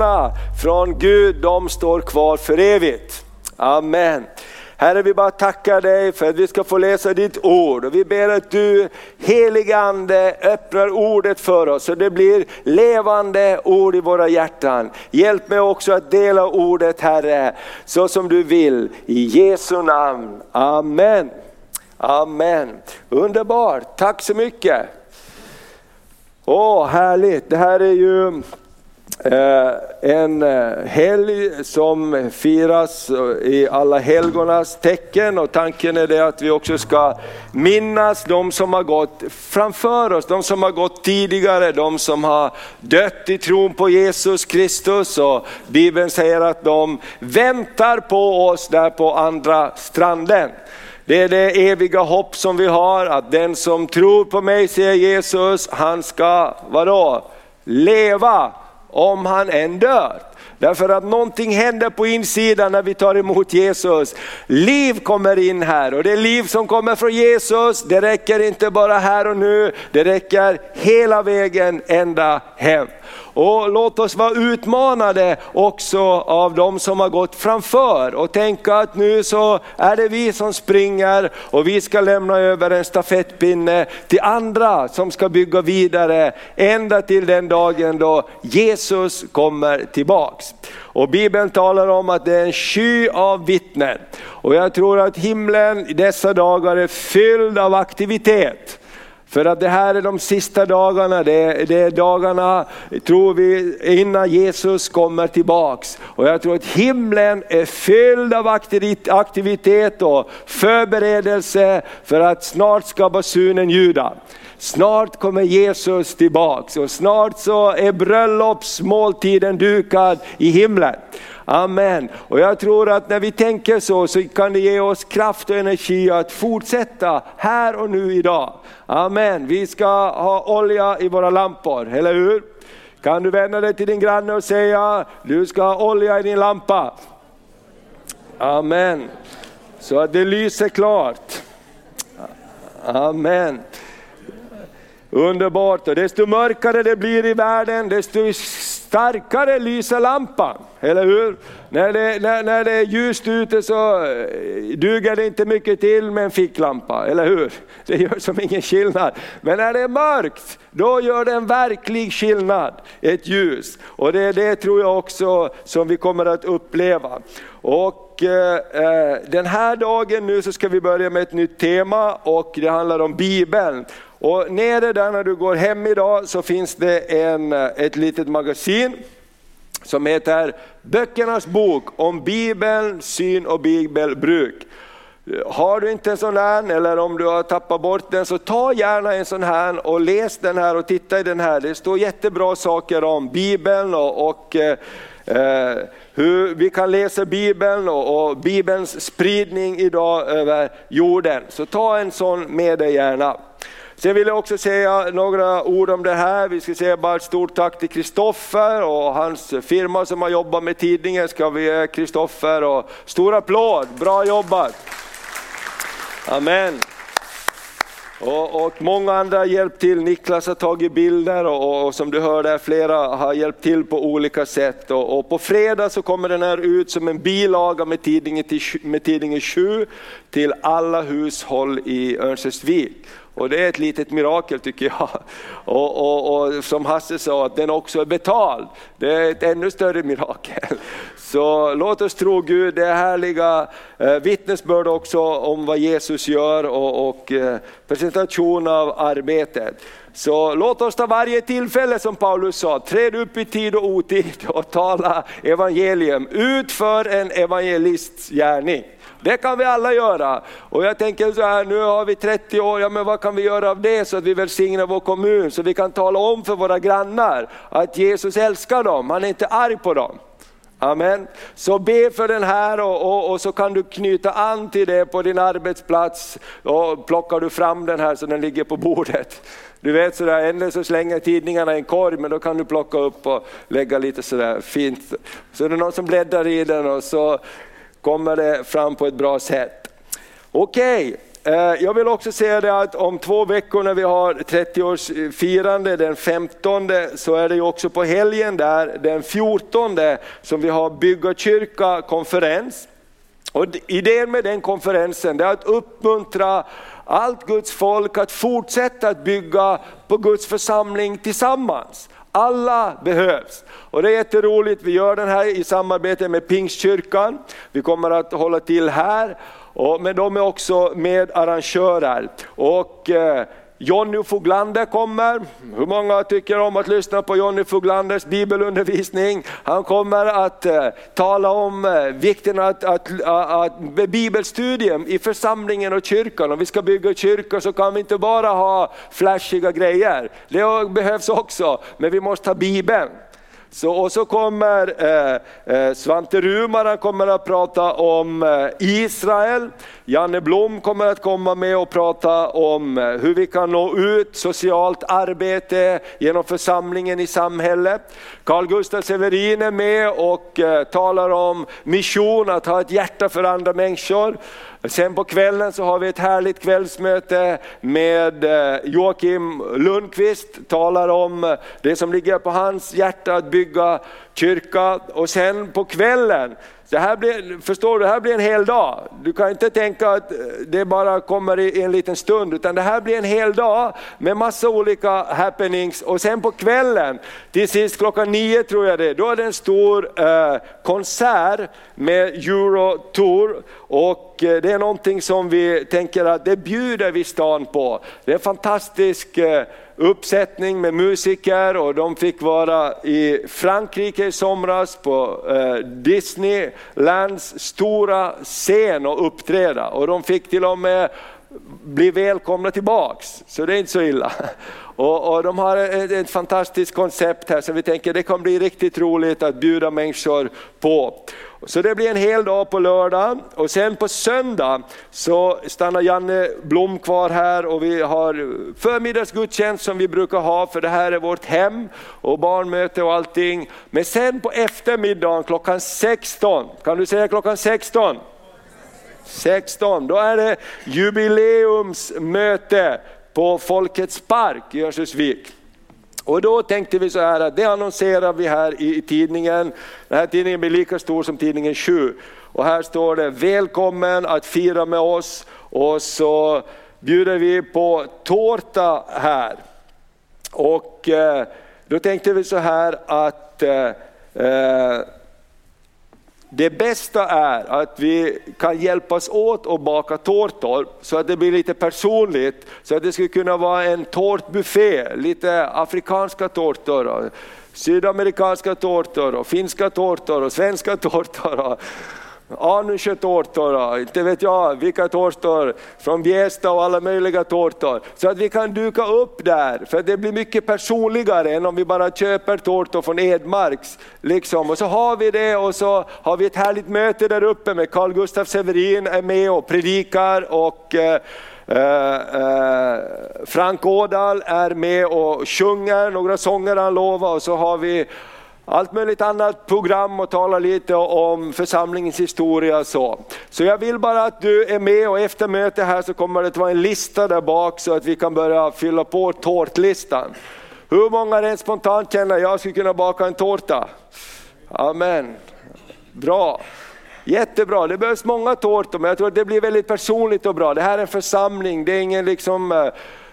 underbart! Från Gud, de står kvar för evigt. Amen. Herre, vi bara tackar dig för att vi ska få läsa ditt ord. Och vi ber att du, helige Ande, öppnar ordet för oss så det blir levande ord i våra hjärtan. Hjälp mig också att dela ordet Herre, så som du vill. I Jesu namn. Amen. Amen. Underbart, tack så mycket. Åh, härligt. Det här är ju Eh, en eh, helg som firas i alla helgonas tecken och tanken är det att vi också ska minnas de som har gått framför oss, de som har gått tidigare, de som har dött i tron på Jesus Kristus. Och Bibeln säger att de väntar på oss där på andra stranden. Det är det eviga hopp som vi har, att den som tror på mig, säger Jesus, han ska, vadå, leva om han än dör. Därför att någonting händer på insidan när vi tar emot Jesus. Liv kommer in här och det liv som kommer från Jesus, det räcker inte bara här och nu, det räcker hela vägen ända hem. Och låt oss vara utmanade också av de som har gått framför och tänka att nu så är det vi som springer och vi ska lämna över en stafettpinne till andra som ska bygga vidare ända till den dagen då Jesus kommer tillbaks. Och Bibeln talar om att det är en sky av vittnen. Och jag tror att himlen i dessa dagar är fylld av aktivitet. För att det här är de sista dagarna, det är, det är, dagarna, tror vi, innan Jesus kommer tillbaks. Och jag tror att himlen är fylld av aktivitet och förberedelse för att snart ska basunen ljuda. Snart kommer Jesus tillbaks och snart så är bröllopsmåltiden dukad i himlen. Amen. Och jag tror att när vi tänker så, så kan det ge oss kraft och energi att fortsätta här och nu idag. Amen. Vi ska ha olja i våra lampor, eller hur? Kan du vända dig till din granne och säga, du ska ha olja i din lampa. Amen. Så att det lyser klart. Amen. Underbart, och desto mörkare det blir i världen, desto starkare lyser lampan, eller hur? När det, när, när det är ljust ute så eh, duger det inte mycket till med en ficklampa, eller hur? Det gör som ingen skillnad. Men när det är mörkt, då gör det en verklig skillnad, ett ljus. Och det är det tror jag också som vi kommer att uppleva. Och eh, eh den här dagen nu så ska vi börja med ett nytt tema och det handlar om Bibeln. Och nere där när du går hem idag så finns det en, ett litet magasin som heter Böckernas bok om Bibeln, syn och bibelbruk. Har du inte en sån här eller om du har tappat bort den så ta gärna en sån här och läs den här och titta i den här. Det står jättebra saker om Bibeln och, och eh, eh hur vi kan läsa Bibeln och, och Bibelns spridning idag över jorden. Så ta en sån med dig gärna. Sen vill jag också säga några ord om det här. Vi ska säga bara ett stort tack till Kristoffer och hans firma som har jobbat med tidningen. Ska vi ge Kristoffer och stor applåd, bra jobbat! Amen. Och, och, många andra har hjälpt till, Niklas har tagit bilder och, och som du hörde flera har hjälpt till på olika sätt. Och, och, på fredag så kommer den här ut som en bilaga med tidningen, till, med tidningen 7 till alla hushåll i Örnsköldsvik. Och det är ett litet mirakel tycker jag. Och, och, och, som Hasse sa, att den också är betald. Det är ett ännu större mirakel. Så låt oss tro Gud, det är härliga eh, vittnesbörd också om vad Jesus gör och, och eh, presentation av arbetet. Så låt oss ta varje tillfälle som Paulus sa, träd upp i tid och otid och tala evangelium. Utför en evangelists gärning. Det kan vi alla göra. Och jag tänker så här, nu har vi 30 år, ja men vad kan vi göra av det så att vi välsignar vår kommun, så vi kan tala om för våra grannar att Jesus älskar dem, han är inte arg på dem. Amen. Så be för den här och, och, och, så kan du knyta an till det på din arbetsplats och plockar du fram den här så den ligger på bordet. Du vet sådär, eller så slänger tidningarna i en korg men då kan du plocka upp och lägga lite sådär fint. Så är det någon som bläddrar i den och så kommer det fram på ett bra sätt. Okej, okay. jag vill också säga det att om två veckor när vi har 30-årsfirande den 15 så är det ju också på helgen där den 14 som vi har bygga kyrka konferens. Och idén med den konferensen är att uppmuntra allt Guds folk att fortsätta att bygga på Guds församling tillsammans. Alla behövs. Och det är jätteroligt, vi gör den här i samarbete med Pingstkyrkan. Vi kommer att hålla till här, men de är också medarrangörer. Och eh, Jonny Foglander kommer. Hur många tycker om att lyssna på Jonny Foglanders bibelundervisning? Han kommer att eh, tala om eh, vikten av att, att, att, bibelstudium i församlingen och kyrkan. Om vi ska bygga kyrkor så kan vi inte bara ha flashiga grejer. Det behövs också, men vi måste ha bibeln. Så, och så kommer eh, eh, Svante Rumar, han kommer att prata om eh, Israel. Janne Blom kommer att komma med och prata om eh, hur vi kan nå ut, socialt arbete genom församlingen i samhället. Carl Gustaf Severin är med och eh, talar om mission, att ha ett hjärta för andra människor. Sen på kvällen så har vi ett härligt kvällsmöte med eh, Joakim Lundqvist, talar om det som ligger på hans hjärta att bygga kyrka. Och sen på kvällen det här blir, förstår du, det här blir en hel dag. Du kan inte tänka att eh, det bara kommer i en liten stund, utan det här blir en hel dag med massa olika happenings. Och sen på kvällen, till sist klockan nio tror jag det då är det en stor eh, konsert med Eurotour. Och eh, det är någonting som vi tänker att det bjuder vi stan på. Det är en fantastisk eh, uppsättning med musiker och de fick vara i Frankrike i somras på eh, Disneylands stora scen och uppträda. Och de fick till och med bli välkomna tillbaks, så det är inte så illa. Och, och de har ett, ett, fantastiskt koncept här så vi tänker det kommer bli riktigt roligt att bjuda människor på. Så det blir en hel dag på lördag och sen på söndag så stannar Janne Blom kvar här och vi har förmiddagsgudstjänst som vi brukar ha för det här är vårt hem och barnmöte och allting. Men sen på eftermiddagen klockan 16, kan du säga klockan 16? 16, då är det jubileumsmöte på Folkets park i Örnsköldsvik. Och då tänkte vi så här att det annonserar vi här i, i tidningen. Den här tidningen blir lika stor som tidningen 7. Och här står det välkommen att fira med oss och så bjuder vi på tårta här. Och eh, då tänkte vi så här att eh, eh det bästa är att vi kan hjälpas åt att baka tårtor så att det blir lite personligt. Så att det skulle kunna vara en tårtbuffé, lite afrikanska tårtor, sydamerikanska tårtor, och finska tårtor och svenska tårtor. Anusjötårtor, inte vet jag vilka tårtor från Bjästa och alla möjliga tårtor. Så att vi kan duka upp där, för det blir mycket personligare än om vi bara köper tårtor från Edmarks. Liksom. Och så har vi det och så har vi ett härligt möte där uppe med Carl Gustaf Severin är med och predikar och eh, eh, eh Frank Ådahl är med och sjunger några sånger han lovar och så har vi allt möjligt annat program och tala lite om församlingens historia. Så. så jag vill bara att du är med och efter mötet här så kommer det att vara en lista där bak så att vi kan börja fylla på tårtlistan. Hur många rent spontant känner att jag skulle kunna baka en tårta? Amen. Bra. Jättebra, det behövs många tårtor men jag tror att det blir väldigt personligt och bra. Det här är en församling, det är ingen liksom eh,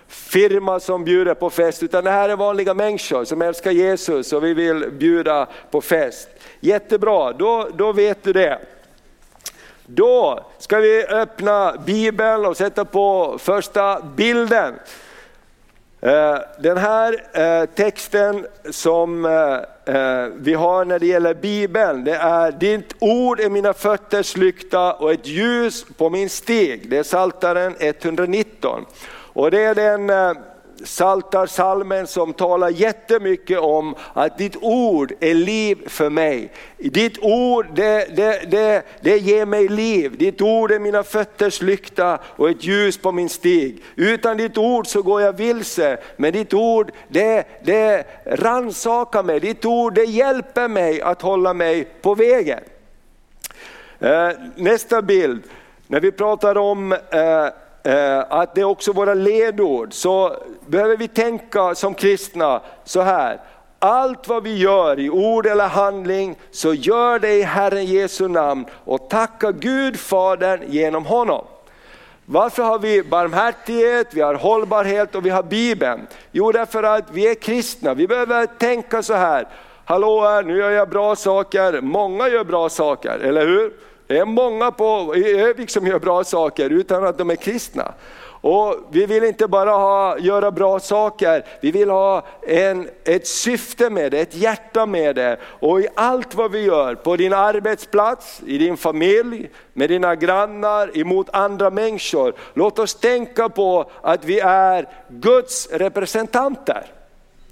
firma som bjuder på fest, utan det här är vanliga människor som älskar Jesus och vi vill bjuda på fest. Jättebra, då, då vet du det. Då ska vi öppna Bibeln och sätta på första bilden. Eh, den här eh, texten som eh, vi har när det gäller Bibeln, det är ditt ord är mina fötters lykta och ett ljus på min steg. Det är Saltaren 119. Och det är den eh, saltarsalmen som talar jättemycket om att ditt ord är liv för mig. Ditt ord det, det, det, det ger mig liv, ditt ord är mina fötters lykta och ett ljus på min stig. Utan ditt ord så går jag vilse, men ditt ord det, det ransakar mig, ditt ord det hjälper mig att hålla mig på vägen. Eh, nästa bild, när vi pratar om eh, Eh, att det är också våra ledord, så behöver vi tänka som kristna så här. Allt vad vi gör i ord eller handling, så gör det i Herren Jesu namn och tacka Gud Fadern genom honom. Varför har vi barmhärtighet, vi har hållbarhet och vi har Bibeln? Jo, därför att vi är kristna. Vi behöver tänka så här, hallå här, nu gör jag bra saker, många gör bra saker, eller hur? Det är många på, i Övik som gör bra saker utan att de är kristna. Och vi vill inte bara ha, göra bra saker, vi vill ha en, ett syfte med det, ett hjärta med det. Och i allt vad vi gör, på din arbetsplats, i din familj, med dina grannar, emot andra människor. Låt oss tänka på att vi är Guds representanter.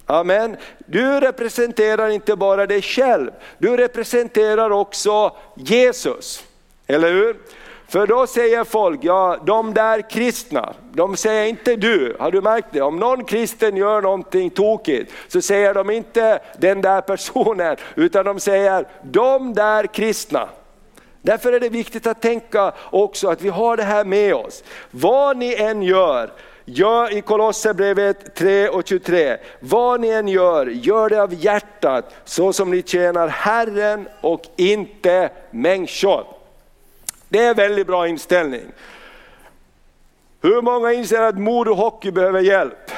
Amen. Du representerar inte bara dig själv, du representerar också Jesus. Eller hur? För då säger folk, ja de där kristna, de säger inte du, har du märkt det? Om någon kristen gör någonting tokigt så säger de inte den där personen, utan de säger de där kristna. Därför är det viktigt att tänka också att vi har det här med oss. Vad ni än gör, Gör i Kolosserbrevet 3 och 23, vad ni än gör, gör det av hjärtat så som ni tjänar Herren och inte människor. Det är en väldigt bra inställning. Hur många inser att Modo Hockey behöver hjälp?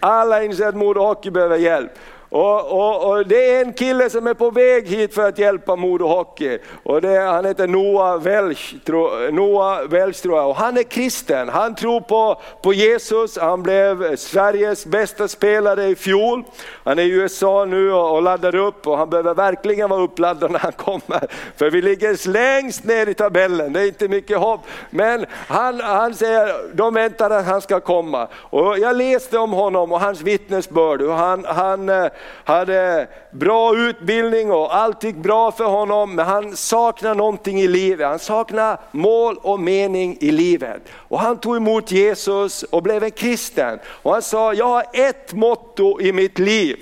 Alla inser att Modo Hockey behöver hjälp. Och, och, och, det är en kille som är på väg hit för att hjälpa Modo Hockey. Och det, han heter Noah Welch, tro, Noah Welch tror jag. Och han är kristen, han tror på, på Jesus, han blev Sveriges bästa spelare i fjol. Han är i USA nu och, och laddar upp och han behöver verkligen vara uppladdad när han kommer. För vi ligger längst ner i tabellen, det är inte mycket hopp. Men han, han säger, de väntar att han ska komma. Och jag läste om honom och hans vittnesbörd. Och han, han eh, hade bra utbildning och allt gick bra för honom, men han saknade någonting i livet. Han saknade mål och mening i livet. Och han tog emot Jesus och blev en kristen. Och han sa, jag har ett motto i mitt liv.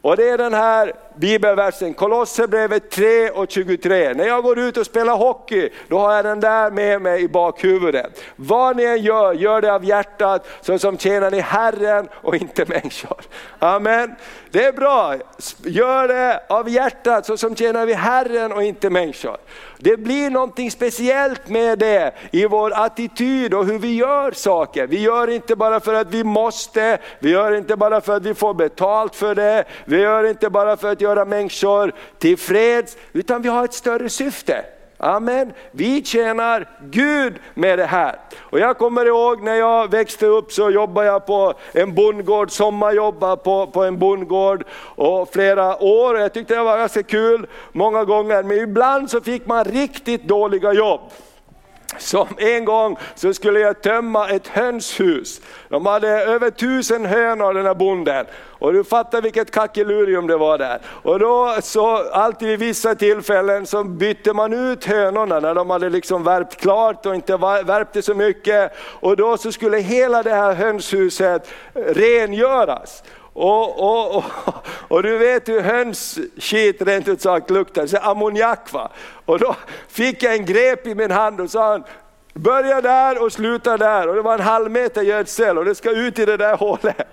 Och det är den här bibelversen, Kolosserbrevet 3 och 23. När jag går ut och spelar hockey, då har jag den där med mig i bakhuvudet. Vad ni än gör, gör det av hjärtat, så som tjänar ni Herren och inte människor. Amen. Det är bra, gör det av hjärtat, så som tjänar vi Herren och inte människor. Det blir någonting speciellt med det i vår attityd och hur vi gör saker. Vi gör inte bara för att vi måste, vi gör inte bara för att vi får betalt för det, vi gör inte bara för att göra människor tillfreds, utan vi har ett större syfte. Amen. Vi tjänar Gud med det här. Och jag kommer ihåg när jag växte upp så jobbade jag på en bondgård, sommarjobbade på, på en bondgård och flera år. Jag tyckte det var ganska kul många gånger, men ibland så fick man riktigt dåliga jobb. Som en gång så skulle jag tömma ett hönshus. De hade över tusen hönor den här bonden. Och du fattar vilket kackelurium det var där. Och då så alltid vid vissa tillfällen så bytte man ut hönorna när de hade liksom värpt klart och inte värpte så mycket. Och då så skulle hela det här hönshuset rengöras. Och, och, och, och, du vet hur hönsskit rent ut sagt luktar, så ammoniak va. Och då fick jag en grep i min hand och sa Börjar Börja där och sluta där och det var en halv meter gödsel och det ska ut i det där hålet.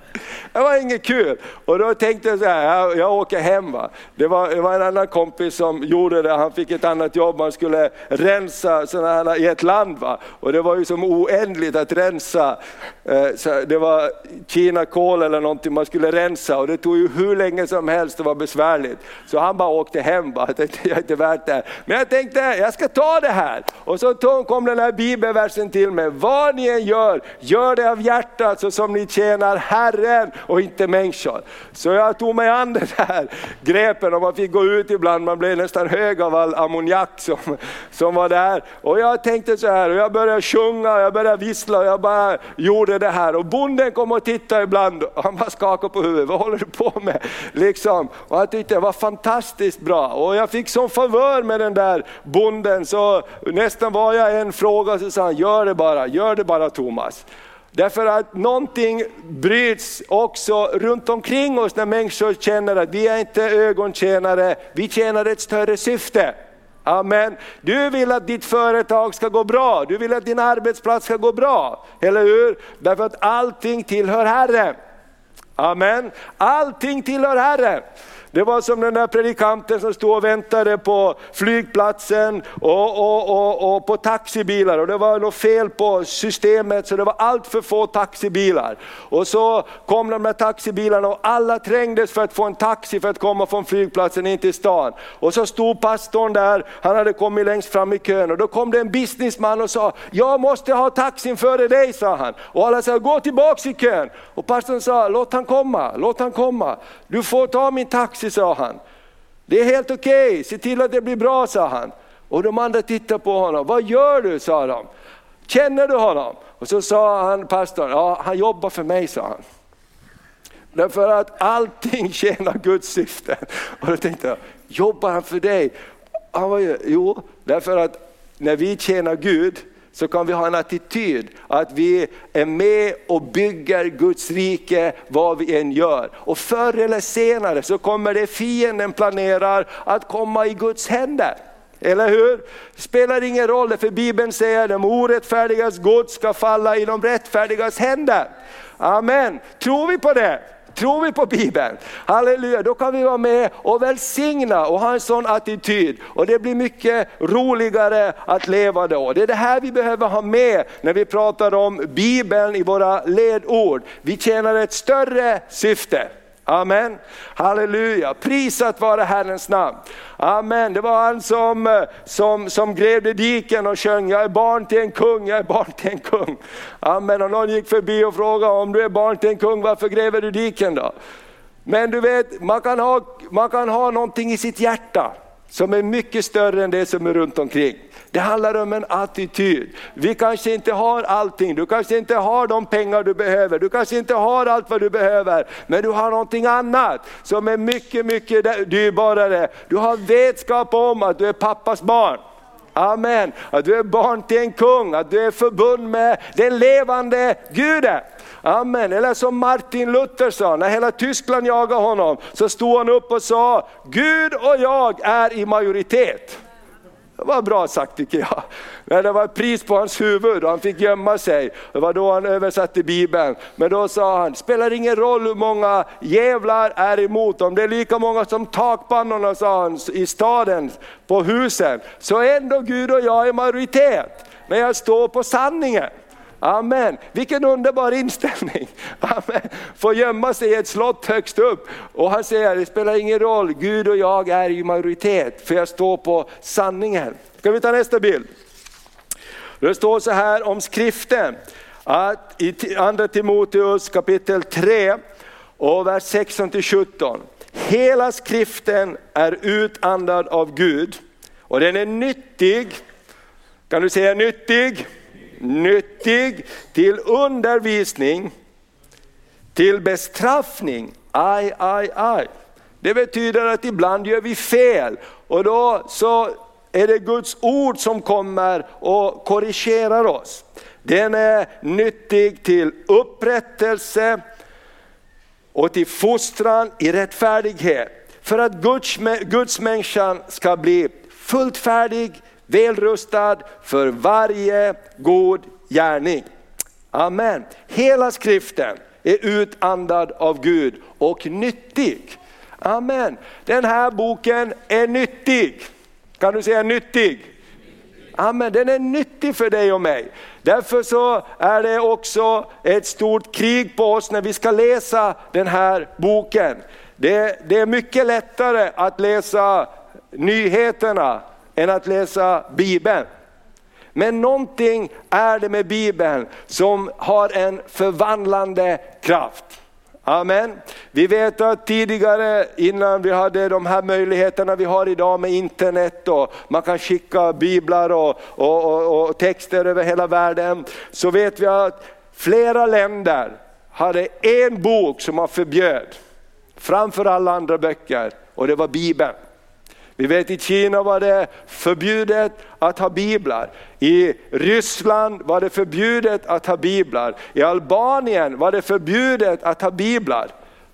Det var inget kul. Och då tänkte jag så här, jag, jag åker hem. Va? Det, var, det var en annan kompis som gjorde det, han fick ett annat jobb, man skulle rensa sådana här i ett land. Va? Och det var ju som oändligt att rensa, eh, så det var kinakål eller någonting man skulle rensa och det tog ju hur länge som helst, och var besvärligt. Så han bara åkte hem, va? jag tänkte jag är inte värt det. Men jag tänkte, jag ska ta det här. Och så kom den här bilen bibelversen till mig. Vad ni än gör, gör det av hjärtat så som ni tjänar Herren och inte människor. Så jag tog mig an den här grepen och man fick gå ut ibland, man blev nästan hög av all ammoniak som, som var där. Och jag tänkte så här, och jag började sjunga, jag började vissla och jag bara gjorde det här. Och bonden kom och tittade ibland och han bara skakade på huvudet, vad håller du på med? Liksom. Och jag tyckte det var fantastiskt bra. Och jag fick sån favör med den där bonden så nästan var jag en fråga så sa han, gör det bara, gör det bara Thomas. Därför att någonting bryts också runt omkring oss när människor känner att vi är inte ögontjänare, vi tjänar ett större syfte. Amen. Du vill att ditt företag ska gå bra, du vill att din arbetsplats ska gå bra. Eller hur? Därför att allting tillhör Herren. Amen. Allting tillhör Herren. Det var som den där predikanten som stod och väntade på flygplatsen och, och, och, och, på taxibilar och det var något fel på systemet så det var allt för få taxibilar. Och så kom de där taxibilarna och alla trängdes för att få en taxi för att komma från flygplatsen in till stan. Och så stod pastorn där, han hade kommit längst fram i kön och då kom det en businessman och sa, jag måste ha taxin före dig, sa han. Och alla sa, gå tillbaks i kön. Och pastorn sa, låt han komma, låt han komma. Du får ta min taxi taxi, sa han. Det är helt okej, okay. se till att det blir bra, sa han. Och de andra tittade på honom, vad gör du, sa de. Känner du honom? Och så sa han, pastorn, ja han jobbar för mig, sa han. Därför att allting tjänar Guds syften. Och då tänkte jag, jobbar han för dig? Han var ju, jo, därför att när vi tjänar Gud så kan vi ha en attityd att vi är med och bygger Guds rike vad vi än gör. Och förr eller senare så kommer det fienden planerar att komma i Guds händer. Eller hur? Det spelar ingen roll, för Bibeln säger att de orättfärdigas gods ska falla i de rättfärdigas händer. Amen, tror vi på det? Tror vi på Bibeln, halleluja, då kan vi vara med och välsigna och ha en sån attityd. Och det blir mycket roligare att leva då. Det är det här vi behöver ha med när vi pratar om Bibeln i våra ledord. Vi tjänar ett större syfte. Amen. Halleluja, prisat vare Herrens namn. Amen, det var han som, eh, som, som grävde diken och sjöng, jag är barn till en kung, jag är barn till en kung. Amen, och någon gick förbi och frågade, om du är barn till en kung, varför gräver du diken då? Men du vet, man kan ha, man kan ha någonting i sitt hjärta som är mycket större än det som är runt omkring. Det handlar om en attityd. Vi kanske inte har allting, du kanske inte har de pengar du behöver, du kanske inte har allt vad du behöver, men du har någonting annat som är mycket, mycket dyrbarare. Du har vetskap om att du är pappas barn. Amen, att du är barn till en kung, att du är förbund med den levande Guden. Amen. Eller som Martin Luther sa, när hela Tyskland jagade honom, så stod han upp och sa, Gud och jag är i majoritet. Det var bra sagt tycker jag. Men det var ett pris på hans huvud och han fick gömma sig. Det var då han översatte Bibeln. Men då sa han, spelar ingen roll hur många jävlar är emot dem. Det är lika många som takpannorna sa han i staden, på husen. Så ändå Gud och jag i majoritet. Men jag står på sanningen. Amen, vilken underbar inställning. Amen. Få gömma sig i ett slott högst upp. Och han säger, det spelar ingen roll, Gud och jag är i majoritet, för jag står på sanningen. Ska vi ta nästa bild? Det står så här om skriften, att i andra Timoteus kapitel 3 och vers 16-17. Hela skriften är utandad av Gud och den är nyttig, kan du säga nyttig? Nyttig till undervisning, till bestraffning. Aj, aj, aj. Det betyder att ibland gör vi fel och då så är det Guds ord som kommer och korrigerar oss. Den är nyttig till upprättelse och till fostran i rättfärdighet. För att Guds, Guds människan ska bli fullt färdig, välrustad för varje god gärning. Amen. Hela skriften är utandad av Gud och nyttig. Amen. Den här boken är nyttig. Kan du säga nyttig? Amen, den är nyttig för dig och mig. Därför så är det också ett stort krig på oss när vi ska läsa den här boken. Det, det är mycket lättare att läsa nyheterna än att läsa Bibeln. Men någonting är det med Bibeln som har en förvandlande kraft. Amen. Vi vet att tidigare innan vi hade de här möjligheterna vi har idag med internet och man kan skicka biblar och, och, och, och texter över hela världen. Så vet vi att flera länder hade en bok som man förbjöd framför alla andra böcker och det var Bibeln. Vi vet i Kina var det förbjudet att ha biblar. I Ryssland var det förbjudet att ha biblar. I Albanien var det förbjudet att ha biblar.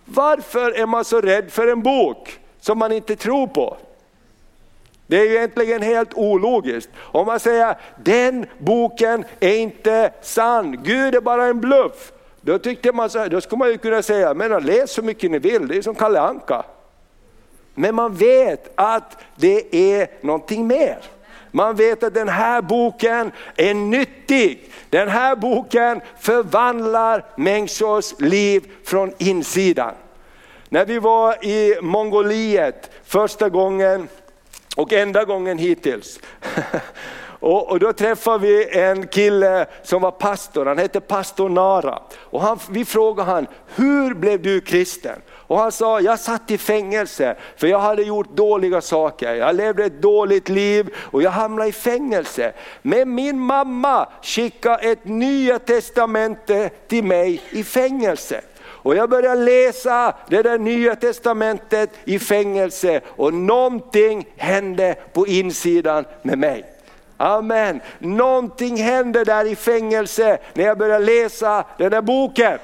Varför är man så rädd för en bok som man inte tror på? Det är ju egentligen helt ologiskt. Om man säger den boken är inte sann, Gud är bara en bluff. Då, tyckte man så här, då skulle man ju kunna säga, men läs så mycket ni vill, det är som Kalle Anka. Men man vet att det är någonting mer. Man vet att den här boken är nyttig. Den här boken förvandlar människors liv från insidan. När vi var i Mongoliet första gången och enda gången hittills. Och, och, då träffade vi en kille som var pastor, han hette pastor Nara. Och han, vi frågade han, hur blev du kristen? Och han sa, jag satt i fängelse för jag hade gjort dåliga saker. Jag levde ett dåligt liv och jag hamnade i fängelse. Men min mamma skickade ett nya testamente till mig i fängelse. Och jag började läsa det där nya testamentet i fängelse och någonting hände på insidan med mig. Amen. Någonting hände där i fängelse när jag började läsa den där boken.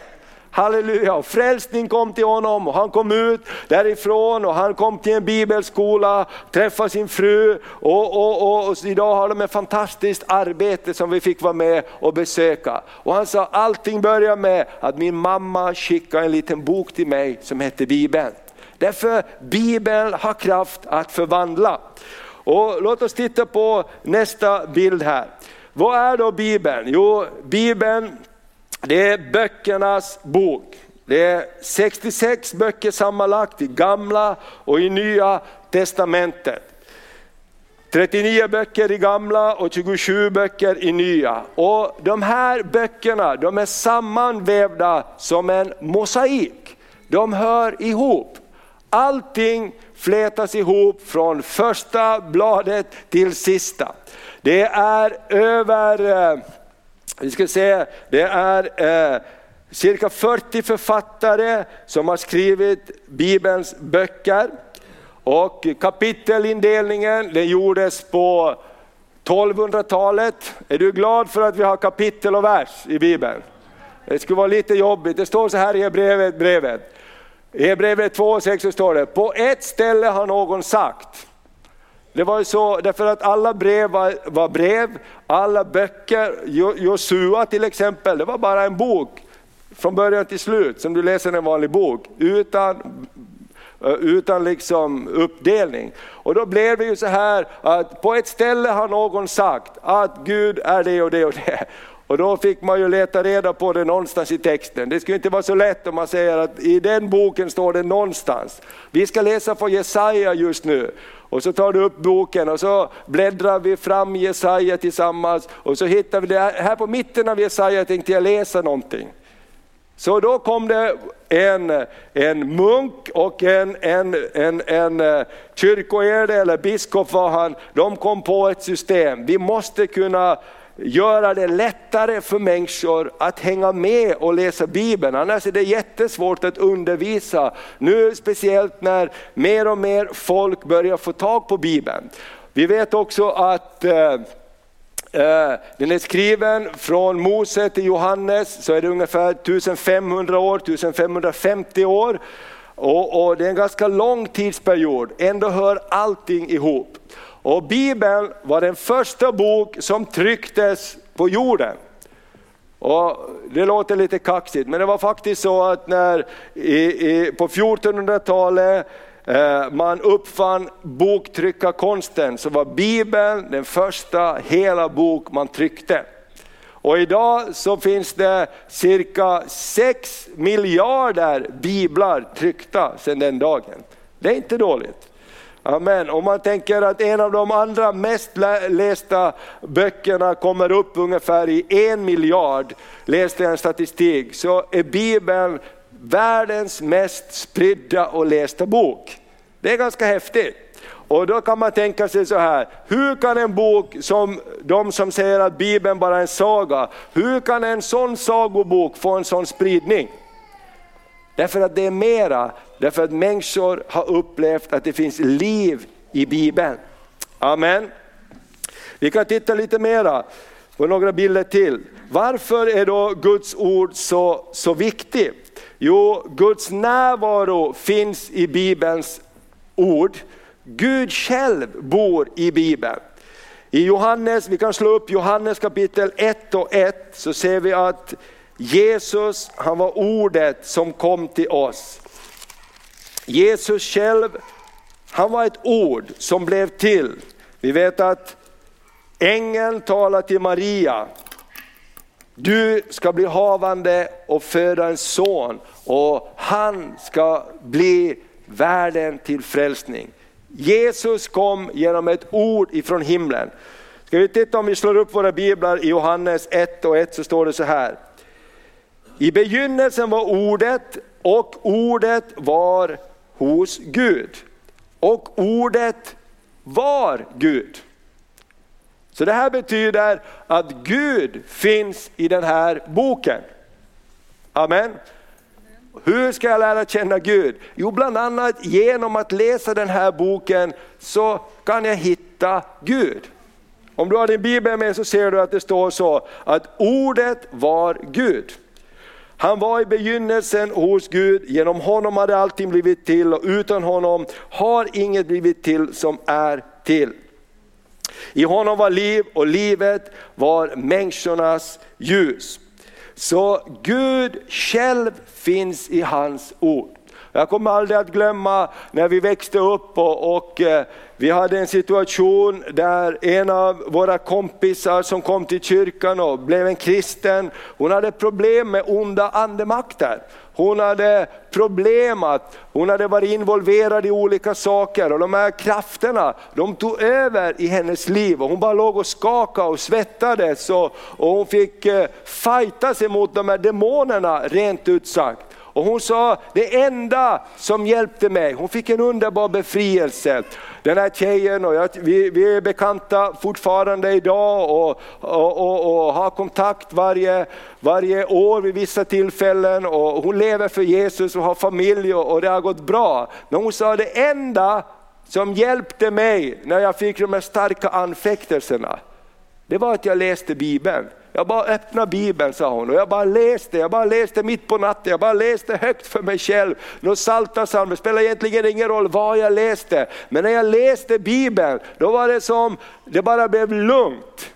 Halleluja, och frälsning kom till honom och han kom ut därifrån och han kom till en bibelskola, träffade sin fru och, och, och, och idag har de ett fantastiskt arbete som vi fick vara med och besöka. Och han sa allting börjar med att min mamma skickade en liten bok till mig som hette Bibeln. Därför Bibeln har kraft att förvandla. Och låt oss titta på nästa bild här. Vad är då Bibeln? Jo, Bibeln det är böckernas bok. Det är 66 böcker sammanlagt i gamla och i nya testamentet. 39 böcker i gamla och 27 böcker i nya. Och de här böckerna de är sammanvävda som en mosaik. De hör ihop. Allting flätas ihop från första bladet till sista. Det är över eh, vi ska se, det är eh, cirka 40 författare som har skrivit Bibelns böcker. Och kapitelindelningen den gjordes på 1200-talet. Är du glad för att vi har kapitel och vers i Bibeln? Det skulle vara lite jobbigt. Det står så här i brevet, brevet. I Hebreerbrevet 2.6 så står det, på ett ställe har någon sagt, det var ju så därför att alla brev var, var brev, alla böcker, Josua till exempel, det var bara en bok från början till slut som du läser en vanlig bok utan utan liksom uppdelning. Och då blev det ju så här att på ett ställe har någon sagt att Gud är det och det och det. Och då fick man ju leta reda på det någonstans i texten. Det skulle inte vara så lätt om man säger att i den boken står det någonstans. Vi ska läsa från Jesaja just nu. Och så tar du upp boken och så bläddrar vi fram Jesaja tillsammans och så hittar vi det här på mitten av Jesaja tänkte jag läsa någonting. Så då kom det en, en munk och en, en, en, en eh, kyrkoherde eller biskop var han, de kom på ett system. Vi måste kunna göra det lättare för människor att hänga med och läsa Bibeln. Annars är det jättesvårt att undervisa. Nu speciellt när mer och mer folk börjar få tag på Bibeln. Vi vet också att eh, eh den är skriven från Mose till Johannes, så är det ungefär 1500 år, 1550 år. Och, och det är en ganska lång tidsperiod, ändå hör allting ihop. Och Bibeln var den första bok som trycktes på jorden. Och det låter lite kaxigt men det var faktiskt så att när i, i, på 1400-talet eh, man uppfann boktryckarkonsten så var Bibeln den första hela bok man tryckte. Och idag så finns det cirka 6 miljarder biblar tryckta sedan den dagen. Det är inte dåligt. Amen. Om man tänker att en av de andra mest lästa böckerna kommer upp ungefär i en miljard, läste jag en statistik, så är Bibeln världens mest spridda och lästa bok. Det är ganska häftigt. Och då kan man tänka sig så här, hur kan en bok som de som säger att Bibeln bara är en saga, hur kan en sån sagobok få en sån spridning? Därför att det är mera, därför att människor har upplevt att det finns liv i Bibeln. Amen. Vi kan titta lite mera på några bilder till. Varför är då Guds ord så, så viktigt? Jo, Guds närvaro finns i Bibelns ord. Gud själv bor i Bibeln. I Johannes, vi kan slå upp Johannes kapitel 1 och 1 så ser vi att Jesus han var ordet som kom till oss. Jesus själv, han var ett ord som blev till. Vi vet att ängeln talar till Maria. Du ska bli havande och föda en son och han ska bli världen till frälsning. Jesus kom genom ett ord ifrån himlen. Ska vi titta om vi slår upp våra biblar i Johannes 1 och 1 så står det så här. I begynnelsen var ordet och ordet var hos Gud. Och ordet var Gud. Så det här betyder att Gud finns i den här boken. Amen. Hur ska jag lära känna Gud? Jo, bland annat genom att läsa den här boken så kan jag hitta Gud. Om du har din bibel med så ser du att det står så att ordet var Gud. Han var i begynnelsen hos Gud, genom honom hade allting blivit till och utan honom har inget blivit till som är till. I honom var liv och livet var människornas ljus. Så Gud själv finns i hans ord. Jag kommer aldrig att glömma när vi växte upp och, och eh, vi hade en situation där en av våra kompisar som kom till kyrkan och blev en kristen, hon hade problem med onda andemakter. Hon hade problem att hon hade varit involverad i olika saker och de här krafterna de tog över i hennes liv och hon bara låg och skakade och svettades och, och hon fick eh, fighta sig mot de här demonerna rent ut sagt. Och hon sa, det enda som hjälpte mig, hon fick en underbar befrielse. Den här tjejen och jag, vi, vi är bekanta fortfarande idag och, och, och, och, har kontakt varje, varje år vid vissa tillfällen. Och hon lever för Jesus och har familj och, och det har gått bra. Men hon sa, det enda som hjälpte mig när jag fick de här starka anfäktelserna, det var att jag läste Bibeln. Jag bara öppnade Bibeln sa hon och jag bara läste, jag bara läste mitt på natten, jag bara läste högt för mig själv. Någon psaltarpsalm, det spelar egentligen ingen roll vad jag läste. Men när jag läste Bibeln, då var det som, det bara blev lugnt.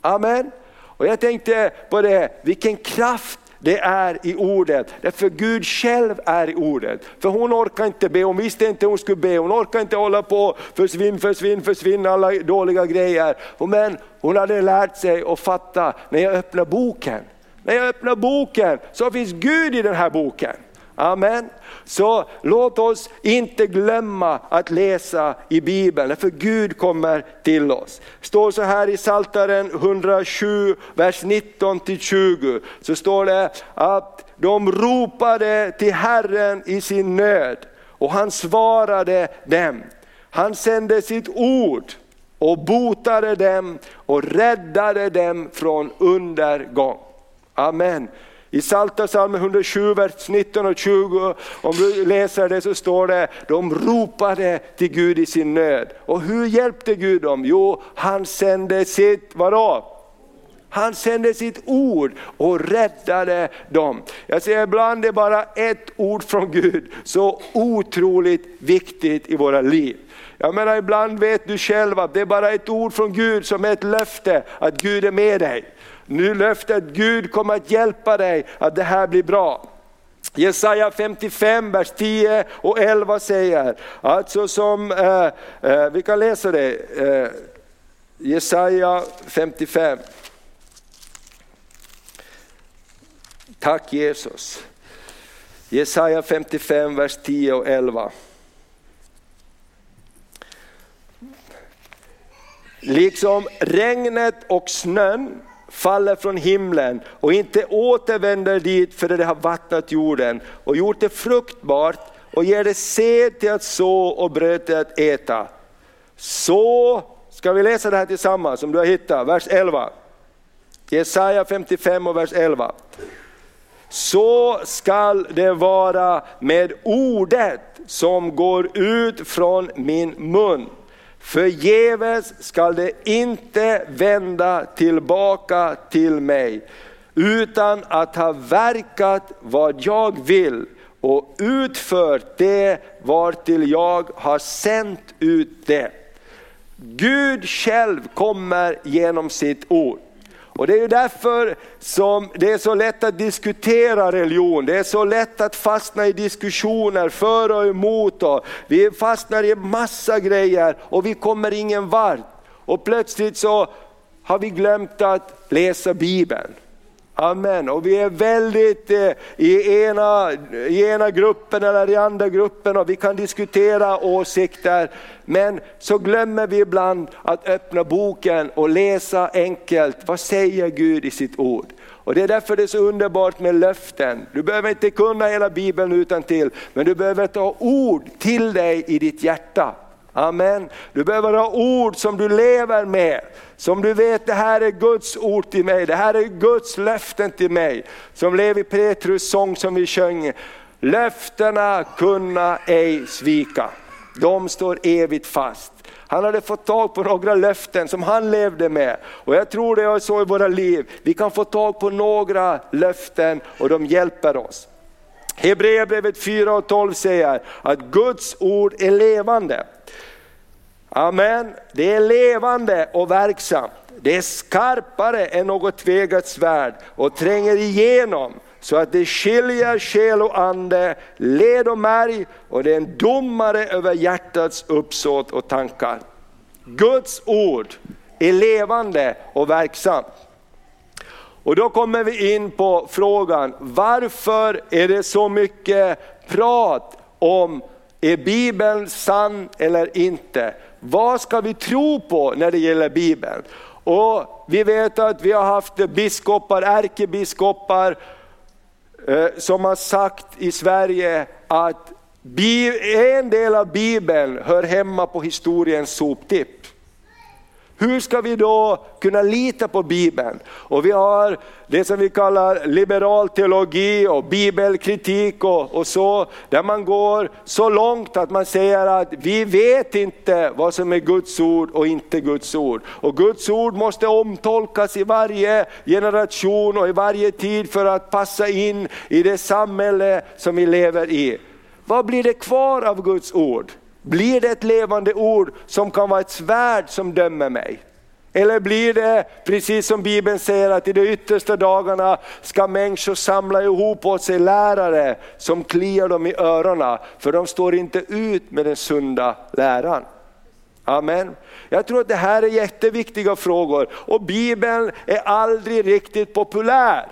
Amen. Och jag tänkte på det, vilken kraft det är i ordet. Därför Gud själv är i ordet. För hon orkar inte be, hon visste inte hur hon skulle be, hon orkar inte hålla på, försvinn, försvinn, försvinn alla dåliga grejer. Men hon hade lärt sig att fatta, när jag öppnar boken, när jag öppnar boken så finns Gud i den här boken. Amen. Så låt oss inte glömma att läsa i Bibeln, för Gud kommer till oss. Det står så här i Saltaren 107, vers 19 20, så står det att de ropade till Herren i sin nöd och han svarade dem. Han sände sitt ord och botade dem och räddade dem från undergång. Amen. I Salta psalm 107, vers 19 och 20, om du läser det så står det, de ropade till Gud i sin nöd. Och hur hjälpte Gud dem? Jo, han sände sitt, vadå? Han sände sitt ord och räddade dem. Jag säger ibland är bara ett ord från Gud, så otroligt viktigt i våra liv. Jag menar ibland vet du själv att det är bara ett ord från Gud som är ett löfte att Gud är med dig. Nu löftet Gud kommer att hjälpa dig att det här blir bra. Jesaja 55, vers 10 och 11 säger, alltså som, eh, eh, vi kan läsa det, eh, Jesaja 55. Tack Jesus. Jesaja 55, vers 10 och 11. Liksom regnet och snön faller från himlen och inte återvänder dit förrän det har vattnat jorden och gjort det fruktbart och ger det sed till att så och bröd till att äta. Så, ska vi läsa det här tillsammans som du har hittat, vers 11. Jesaja 55 och vers 11. Så skall det vara med ordet som går ut från min mun. Förgäves skall det inte vända tillbaka till mig, utan att ha verkat vad jag vill och utfört det vartill jag har sänt ut det. Gud själv kommer genom sitt ord. Och Det är därför som det är så lätt att diskutera religion. Det är så lätt att fastna i diskussioner för och emot. Och vi fastnar i massa grejer och vi kommer ingen vart. Och plötsligt så har vi glömt att läsa Bibeln. Amen. Och vi är väldigt eh, i, ena, i ena gruppen eller i andra gruppen och vi kan diskutera åsikter. Men så glömmer vi ibland att öppna boken och läsa enkelt, vad säger Gud i sitt ord? Och Det är därför det är så underbart med löften. Du behöver inte kunna hela Bibeln utan till, men du behöver ta ord till dig i ditt hjärta. Amen. Du behöver ha ord som du lever med. Som du vet, det här är Guds ord till mig, det här är Guds löften till mig. Som Levi Petrus sång som vi sjöng. Löftena kunna ej svika, de står evigt fast. Han hade fått tag på några löften som han levde med. Och jag tror det är så i våra liv, vi kan få tag på några löften och de hjälper oss. Hebreerbrevet 4 och 12 säger att Guds ord är levande. Amen. Det är levande och verksamt. Det är skarpare än något tvegat svärd och tränger igenom så att det skiljer själ och ande, led och märg och det är en domare över hjärtats uppsåt och tankar. Guds ord är levande och verksamt. Och då kommer vi in på frågan, varför är det så mycket prat om är Bibeln sann eller inte? Vad ska vi tro på när det gäller Bibeln? Och vi vet att vi har haft biskopar, ärkebiskopar eh, som har sagt i Sverige att en del av Bibeln hör hemma på historiens soptipp. Hur ska vi då kunna lita på Bibeln? Och vi har det som vi kallar liberal teologi och bibelkritik och, och, så, där man går så långt att man säger att vi vet inte vad som är Guds ord och inte Guds ord. Och Guds ord måste omtolkas i varje generation och i varje tid för att passa in i det samhälle som vi lever i. Vad blir det kvar av Guds ord? Blir det ett levande ord som kan vara ett svärd som dömer mig? Eller blir det, precis som Bibeln säger, att i de yttersta dagarna ska människor samla ihop åt sig lärare som kliar dem i öronen, för de står inte ut med den sunda läran. Amen. Jag tror att det här är jätteviktiga frågor och Bibeln är aldrig riktigt populär.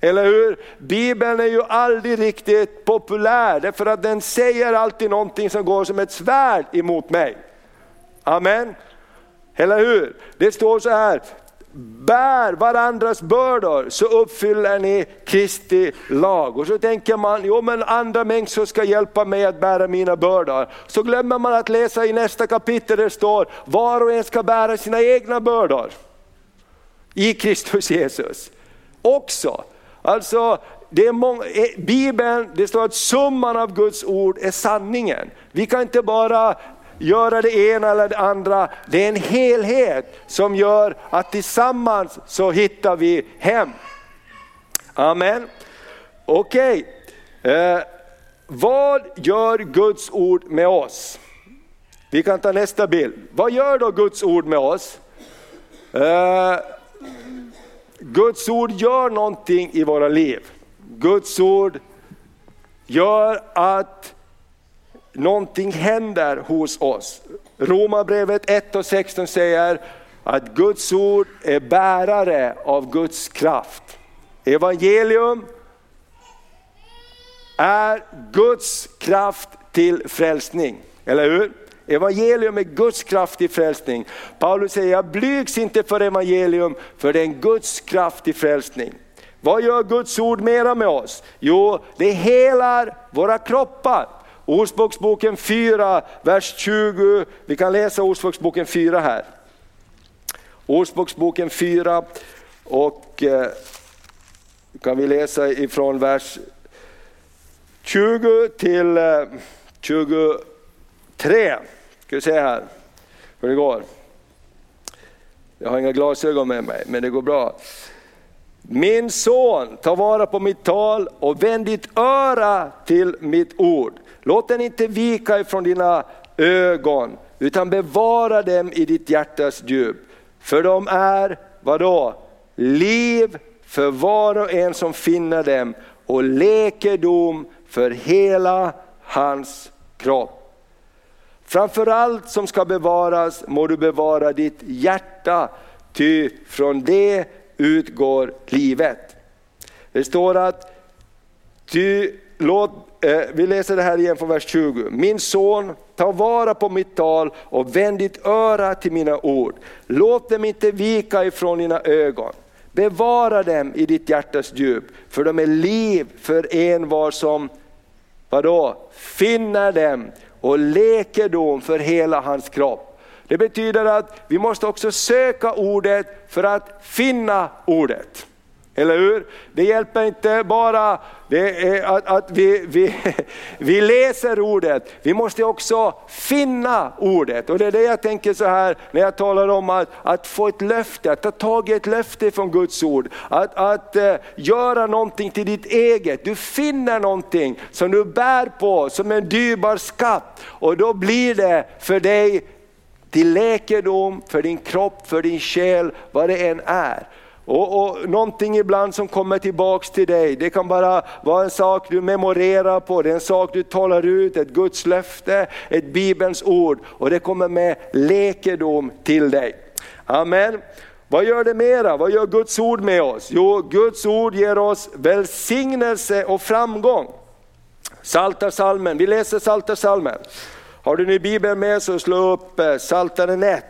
Eller hur? Bibeln är ju aldrig riktigt populär därför att den säger alltid någonting som går som ett svärd emot mig. Amen. Eller hur? Det står så här, bär varandras bördor så uppfyller ni Kristi lag. Och så tänker man, jo men andra människor ska hjälpa mig att bära mina bördor. Så glömmer man att läsa i nästa kapitel där det står, var och en ska bära sina egna bördor. I Kristus Jesus. Också. Alltså, det är många, eh, Bibeln, det står att summan av Guds ord är sanningen. Vi kan inte bara göra det ena eller det andra. Det är en helhet som gör att tillsammans så hittar vi hem. Amen. Okej, okay. eh, vad gör Guds ord med oss? Vi kan ta nästa bild. Vad gör då Guds ord med oss? Eh, Guds ord gör någonting i våra liv. Guds ord gör att någonting händer hos oss. Romarbrevet 1 och 16 säger att Guds ord är bärare av Guds kraft. Evangelium är Guds kraft till frälsning, eller hur? Evangelium är Guds kraft till frälsning. Paulus säger, jag blygs inte för evangelium, för det är en Guds kraft till frälsning. Vad gör Guds ord mera med oss? Jo, det helar våra kroppar. Ordspråksboken 4, vers 20. Vi kan läsa Ordspråksboken 4 här. Ordspråksboken 4 och eh, kan vi läsa ifrån vers 20 till eh, 23. Ska vi se här hur det går. Jag har inga glasögon med mig, men det går bra. Min son, ta vara på mitt tal och vänd ditt öra till mitt ord. Låt den inte vika ifrån dina ögon, utan bevara dem i ditt hjärtas djup. För de är, vadå? Liv för var och en som finner dem och läkedom för hela hans kropp. Framför allt som ska bevaras må du bevara ditt hjärta, ty från det utgår livet. Det står att, ty, låt, eh, vi läser det här igen från vers 20. Min son, ta vara på mitt tal och vänd ditt öra till mina ord. Låt dem inte vika ifrån dina ögon. Bevara dem i ditt hjärtas djup, för de är liv för en var som vadå, finner dem och läkedom för hela hans kropp. Det betyder att vi måste också söka ordet för att finna ordet. Eller hur? Det hjälper inte bara att, att vi, vi, vi läser ordet, vi måste också finna ordet. Och det är det jag tänker så här när jag talar om att, att få ett löfte, att ta tag i ett löfte från Guds ord. Att, att uh, göra någonting till ditt eget. Du finner någonting som du bär på som en dyrbar skatt. Och då blir det för dig till läkedom, för din kropp, för din själ, vad det än är. Och, och Någonting ibland som kommer tillbaks till dig, det kan bara vara en sak du memorerar på, det är en sak du talar ut, ett Guds löfte, ett Bibelns ord och det kommer med läkedom till dig. Amen. Vad gör det mera? Vad gör Guds ord med oss? Jo, Guds ord ger oss välsignelse och framgång. Salta salmen. vi läser Salta salmen. Har du nu Bibeln med så slå upp Psaltaren Saltaren 1.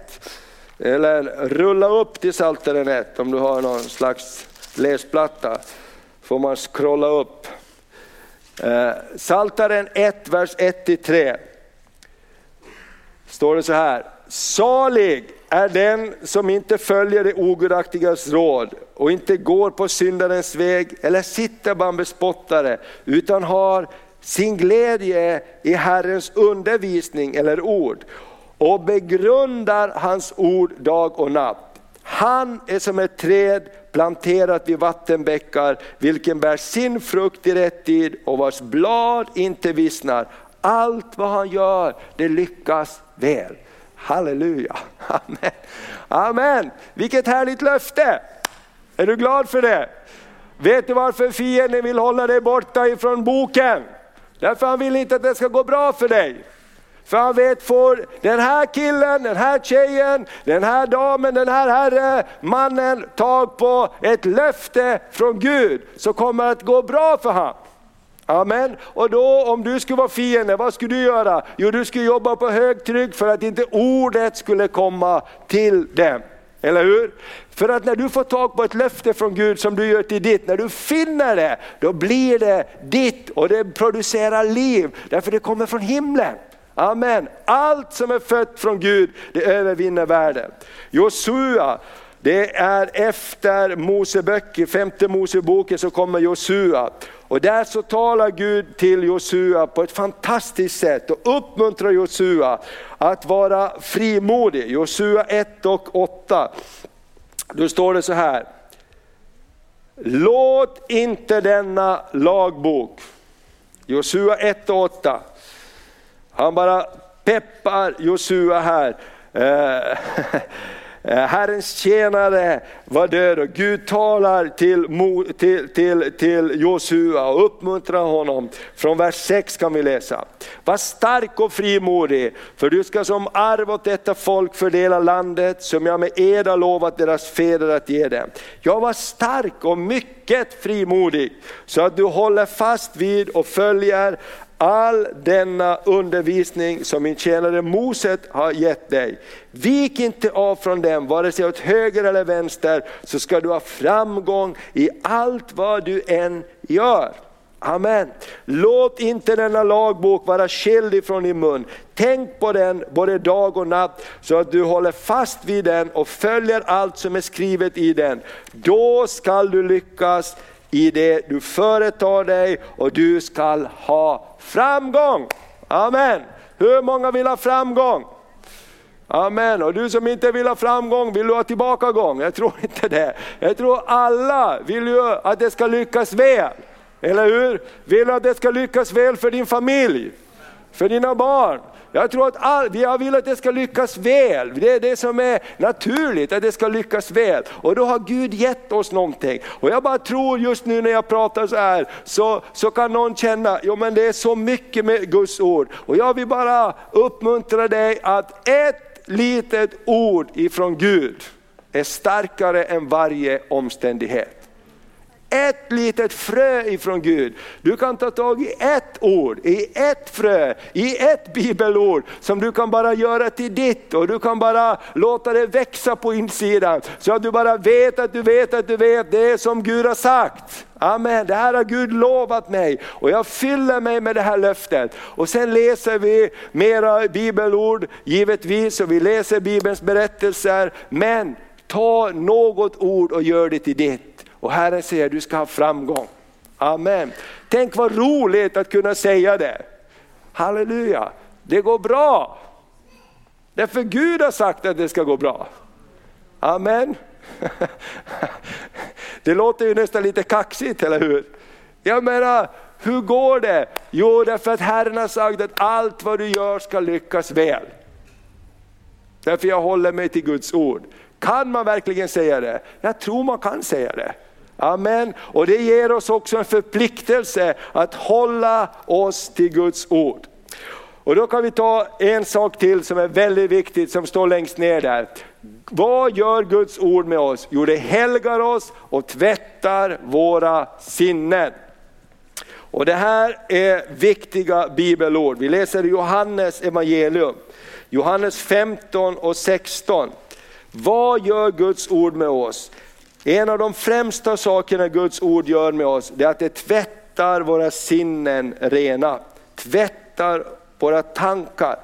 Eller rulla upp till Psaltaren 1 om du har någon slags läsplatta. får man scrolla upp. Eh, Saltaren Psaltaren 1, vers 1-3. Står det så här. Salig är den som inte följer det ogudaktigas råd och inte går på syndarens väg eller sitter bland bespottare utan har sin glädje i Herrens undervisning eller ord och begrundar hans ord dag och natt. Han är som ett träd planterat vid vattenbäckar, vilken bär sin frukt i rätt tid och vars blad inte vissnar. Allt vad han gör, det lyckas väl. Halleluja, amen. Amen, vilket härligt löfte. Är du glad för det? Vet du varför fienden vill hålla dig borta ifrån boken? Därför han vill inte att det ska gå bra för dig. För han vet, får den här killen, den här tjejen, den här damen, den här herre, mannen tag på ett löfte från Gud så kommer det att gå bra för honom. Amen. Och då om du skulle vara fiende, vad skulle du göra? Jo, du skulle jobba på högtryck för att inte ordet skulle komma till dem. Eller hur? För att när du får tag på ett löfte från Gud som du gör till ditt, när du finner det, då blir det ditt och det producerar liv. Därför det kommer från himlen. Amen. Allt som är fött från Gud, det övervinner världen. Josua, det är efter Moseböcker, femte Moseboken så kommer Josua. Och där så talar Gud till Josua på ett fantastiskt sätt och uppmuntrar Josua att vara frimodig. Josua 1 och 8. Då står det så här. Låt inte denna lagbok, Josua 1 och 8. Han bara peppar Josua här. Eh, eh, Herrens tjänare var död och Gud talar till, till, till, till Josua och uppmuntrar honom. Från vers 6 kan vi läsa. Var stark och frimodig, för du ska som arv åt detta folk fördela landet som jag med ed har lovat deras fäder att ge dem. Jag var stark och mycket frimodig, så att du håller fast vid och följer all denna undervisning som min tjänare Moset har gett dig. Vik inte av från dem, vare sig åt höger eller vänster, så ska du ha framgång i allt vad du än gör. Amen. Låt inte denna lagbok vara skild ifrån din mun. Tänk på den både dag och natt så att du håller fast vid den och följer allt som är skrivet i den. Då skall du lyckas i det du företar dig och du skall ha framgång. Amen. Hur många vill ha framgång? Amen. Och du som inte vill ha framgång, vill du ha tillbakagång? Jag tror inte det. Jag tror alla vill ju att det ska lyckas väl. Eller hur? Vill du att det ska lyckas väl för din familj? För dina barn? Jag tror att all, jag vill att det ska lyckas väl. Det är det som är naturligt, att det ska lyckas väl. Och då har Gud gett oss någonting. Och jag bara tror just nu när jag pratar så här, så, så kan någon känna, jo men det är så mycket med Guds ord. Och jag vill bara uppmuntra dig att ett litet ord ifrån Gud är starkare än varje omständighet. Ett litet frö ifrån Gud. Du kan ta tag i ett ord, i ett frö, i ett bibelord som du kan bara göra till ditt och du kan bara låta det växa på insidan. Så att du bara vet att du vet att du vet det som Gud har sagt. Amen, det här har Gud lovat mig och jag fyller mig med det här löftet. Och sen läser vi mera bibelord givetvis och vi läser Bibelns berättelser. Men ta något ord och gör det till ditt. Och Herren säger du ska ha framgång. Amen. Tänk vad roligt att kunna säga det. Halleluja, det går bra. Därför Gud har sagt att det ska gå bra. Amen. Det låter ju nästan lite kaxigt, eller hur? Jag menar, hur går det? Jo, därför att Herren har sagt att allt vad du gör ska lyckas väl. Därför jag håller mig till Guds ord. Kan man verkligen säga det? Jag tror man kan säga det. Amen. Och det ger oss också en förpliktelse att hålla oss till Guds ord. Och då kan vi ta en sak till som är väldigt viktigt som står längst ner där. Vad gör Guds ord med oss? Jo det helgar oss och tvättar våra sinnen. Och det här är viktiga bibelord. Vi läser Johannes evangelium, Johannes 15 och 16. Vad gör Guds ord med oss? En av de främsta sakerna Guds ord gör med oss, det är att det tvättar våra sinnen rena. Tvättar våra tankar.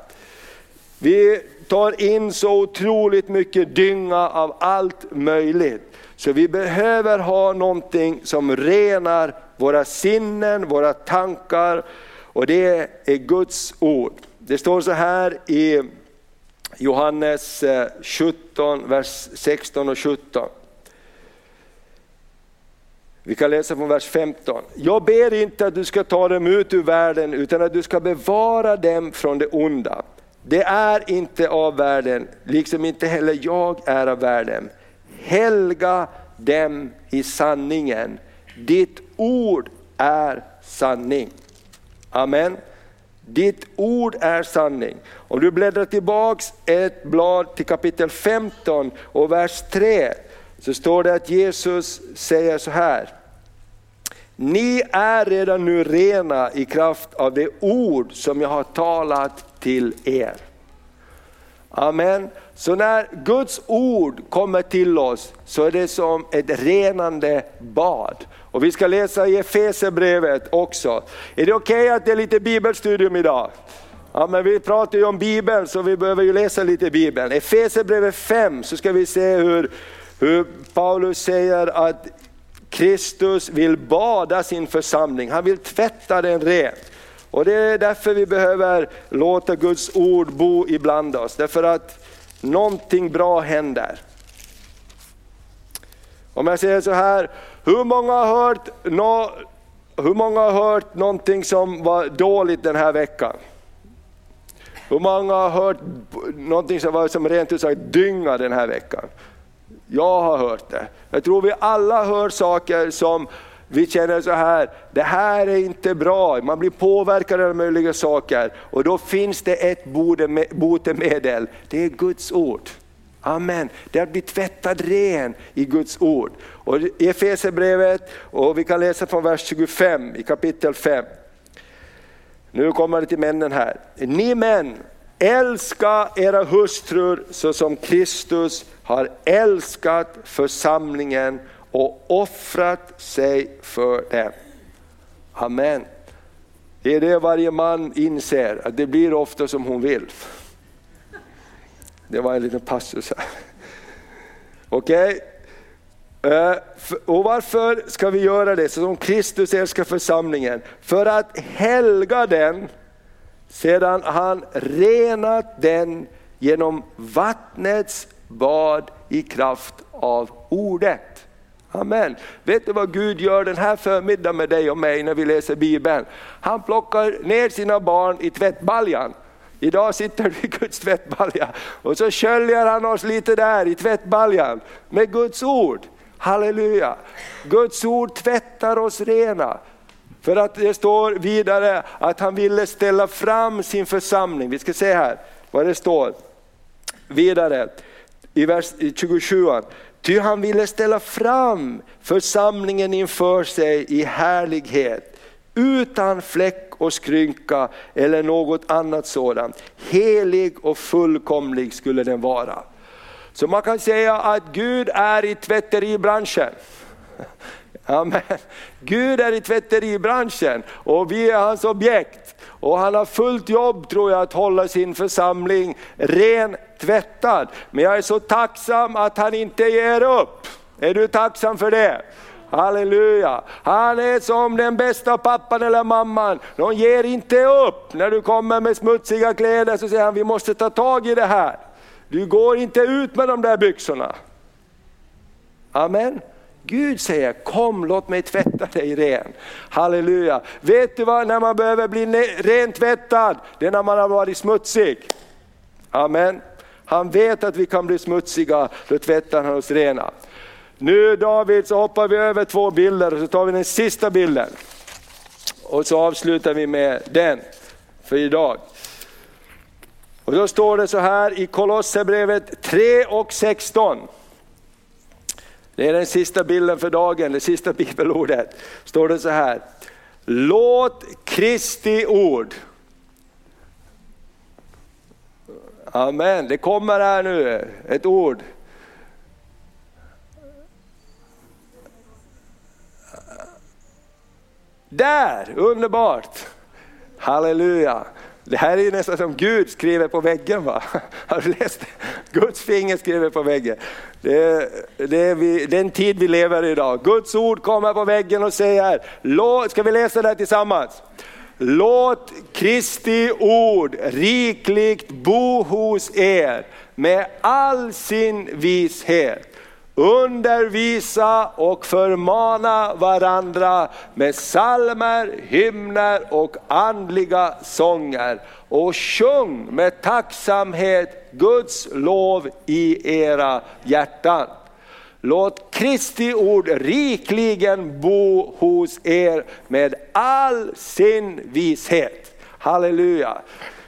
Vi tar in så otroligt mycket dynga av allt möjligt. Så vi behöver ha någonting som renar våra sinnen, våra tankar och det är Guds ord. Det står så här i Johannes eh, 17, vers 16 och 17. Vi kan läsa från vers 15. Jag ber inte att du ska ta dem ut ur världen utan att du ska bevara dem från det onda. Det är inte av världen, liksom inte heller jag är av världen. Helga dem i sanningen. Ditt ord är sanning. Amen. Ditt ord är sanning. Om du bläddrar tillbaks ett blad till kapitel 15 och vers 3 så står det att Jesus säger så här. Ni är redan nu rena i kraft av det ord som jag har talat till er. Amen. Så när Guds ord kommer till oss så är det som ett renande bad. Och vi ska läsa i Efesierbrevet också. Är det okej okay att det är lite bibelstudium idag? Ja, men vi pratar ju om Bibeln så vi behöver ju läsa lite Bibeln. Efesierbrevet 5 så ska vi se hur hur Paulus säger att Kristus vill bada sin församling, han vill tvätta den ren. Och det är därför vi behöver låta Guds ord bo ibland oss, därför att någonting bra händer. Om jag säger så här, hur många har hört, no, hur många har hört någonting som var dåligt den här veckan? Hur många har hört någonting som var som rent ut sagt dynga den här veckan? Jag har hört det. Jag tror vi alla hör saker som vi känner så här, det här är inte bra, man blir påverkad av möjliga saker. Och då finns det ett botemedel, det är Guds ord. Amen. Det är att bli tvättad ren i Guds ord. Och I Efesierbrevet, och vi kan läsa från vers 25 i kapitel 5. Nu kommer det till männen här. Ni män, älska era hustrur så som Kristus har älskat församlingen och offrat sig för dem. Amen. Det är det varje man inser, att det blir ofta som hon vill. Det var en liten passus här. Okej? Eh, okay. Och varför ska vi göra det? Så som Kristus älskar församlingen. För att helga den sedan han renat den genom vattnets bad i kraft av ordet. Amen. Vet du vad Gud gör den här förmiddagen med dig och mig när vi läser Bibeln? Han plockar ner sina barn i tvättbaljan. Idag sitter du i Guds tvättbalja och så sköljer han oss lite där i tvättbaljan med Guds ord. Halleluja! Guds ord tvättar oss rena. För att det står vidare att han ville ställa fram sin församling. Vi ska se här vad det står vidare i vers 27. Ty han ville ställa fram församlingen inför sig i härlighet, utan fläck och skrynka eller något annat sådant. Helig och fullkomlig skulle den vara. Så man kan säga att Gud är i tvätteribranschen. Amen. Gud är i tvätteribranschen och vi är hans objekt. Och han har fullt jobb tror jag att hålla sin församling ren, tvättad. Men jag är så tacksam att han inte ger upp. Är du tacksam för det? Halleluja! Han är som den bästa pappan eller mamman. De ger inte upp. När du kommer med smutsiga kläder så säger han, vi måste ta tag i det här. Du går inte ut med de där byxorna. Amen. Gud säger, kom låt mig tvätta dig ren. Halleluja. Vet du vad, när man behöver bli rent tvättad, det är när man har varit smutsig. Amen. Han vet att vi kan bli smutsiga, då tvättar han oss rena. Nu David så hoppar vi över två bilder och så tar vi den sista bilden. Och så avslutar vi med den för idag. Och då står det så här i Kolosserbrevet 3 och 16. Det är den sista bilden för dagen, det sista bibelordet. Står det så här. Låt Kristi ord. Amen, det kommer här nu ett ord. Där, underbart! Halleluja! Det här är ju nästan som Gud skriver på väggen. Va? Har du läst det? Guds finger skriver på väggen. Det är, det är vi, den tid vi lever i idag. Guds ord kommer på väggen och säger, låt, ska vi läsa det här tillsammans? Låt Kristi ord rikligt bo hos er med all sin vishet undervisa och förmana varandra med salmer, hymner och andliga sånger. Och sjung med tacksamhet Guds lov i era hjärtan. Låt Kristi ord rikligen bo hos er med all sin vishet. Halleluja!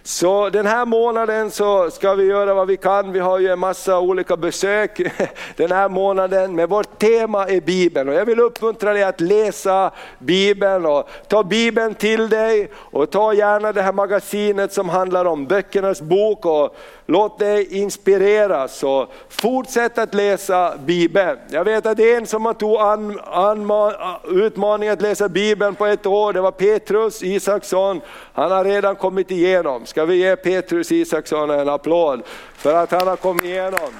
Så den här månaden så ska vi göra vad vi kan. Vi har ju en massa olika besök den här månaden. Men vårt tema är Bibeln och jag vill uppmuntra dig att läsa Bibeln och ta Bibeln till dig och ta gärna det här magasinet som handlar om böckernas bok och låt dig inspireras och fortsätt att läsa Bibeln. Jag vet att en som tog an, an, utmaningen att läsa Bibeln på ett år, det var Petrus Isaksson. Han har redan kommit igenom. Ska vi ge Petrus Isaksson en applåd för att han har kommit igenom.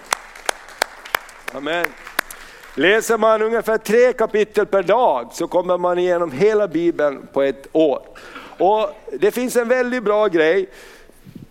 Amen. Läser man ungefär tre kapitel per dag så kommer man igenom hela Bibeln på ett år. Och Det finns en väldigt bra grej,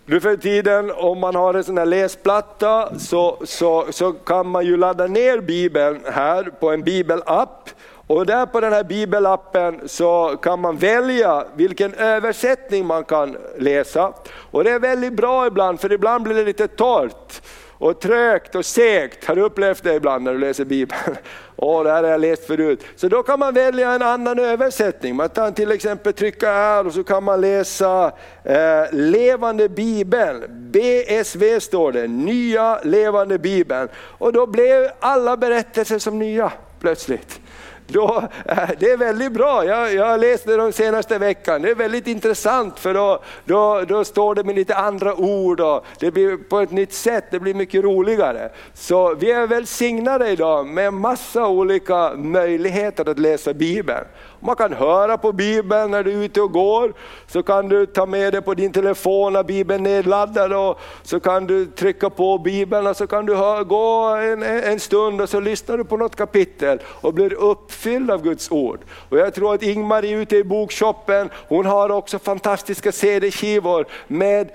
nu för tiden om man har en sån här läsplatta så, så, så kan man ju ladda ner Bibeln här på en bibelapp. Och där på den här bibelappen så kan man välja vilken översättning man kan läsa. Och det är väldigt bra ibland för ibland blir det lite torrt och trögt och segt. Har du upplevt det ibland när du läser Bibeln? Åh, det här har jag läst förut. Så då kan man välja en annan översättning. Man kan till exempel trycka här och så kan man läsa eh, Levande Bibeln. BSV står det, Nya Levande Bibeln. Och då blev alla berättelser som nya plötsligt. Då, eh, det är väldigt bra, jag, jag har läst det de senaste veckan. Det är väldigt intressant för då, då, då står det med lite andra ord och det blir på ett nytt sätt, det blir mycket roligare. Så vi är välsignade idag med massa olika möjligheter att läsa Bibeln. Man kan höra på Bibeln när du är ute och går, så kan du ta med det på din telefon när Bibeln är nedladdad och så kan du trycka på Bibeln och så kan du hör, gå en, en stund och så lyssnar du på något kapitel och blir uppfylld av Guds ord. Och jag tror att Ingmar är ute i bokshoppen, hon har också fantastiska CD-skivor med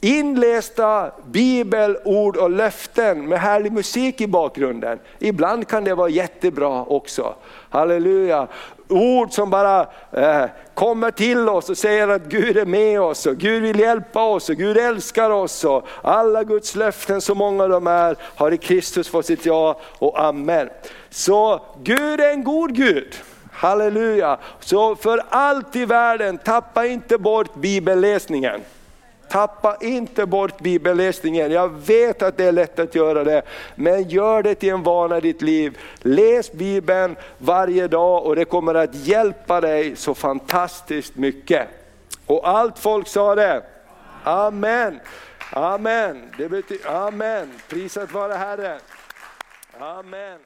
inlästa bibelord och löften med härlig musik i bakgrunden. Ibland kan det vara jättebra också. Halleluja. Ord som bara eh, kommer till oss och säger att Gud är med oss och Gud vill hjälpa oss och Gud älskar oss. Och alla Guds löften, så många de är, har i Kristus fått sitt ja och amen. Så Gud är en god Gud. Halleluja! Så för allt i världen, tappa inte bort bibelläsningen. Tappa inte bort bibelläsningen. Jag vet att det är lätt att göra det, men gör det till en vana i ditt liv. Läs bibeln varje dag och det kommer att hjälpa dig så fantastiskt mycket. Och allt folk sa det. Amen. Amen. Det betyder, amen. Prisat vare Herren. Amen.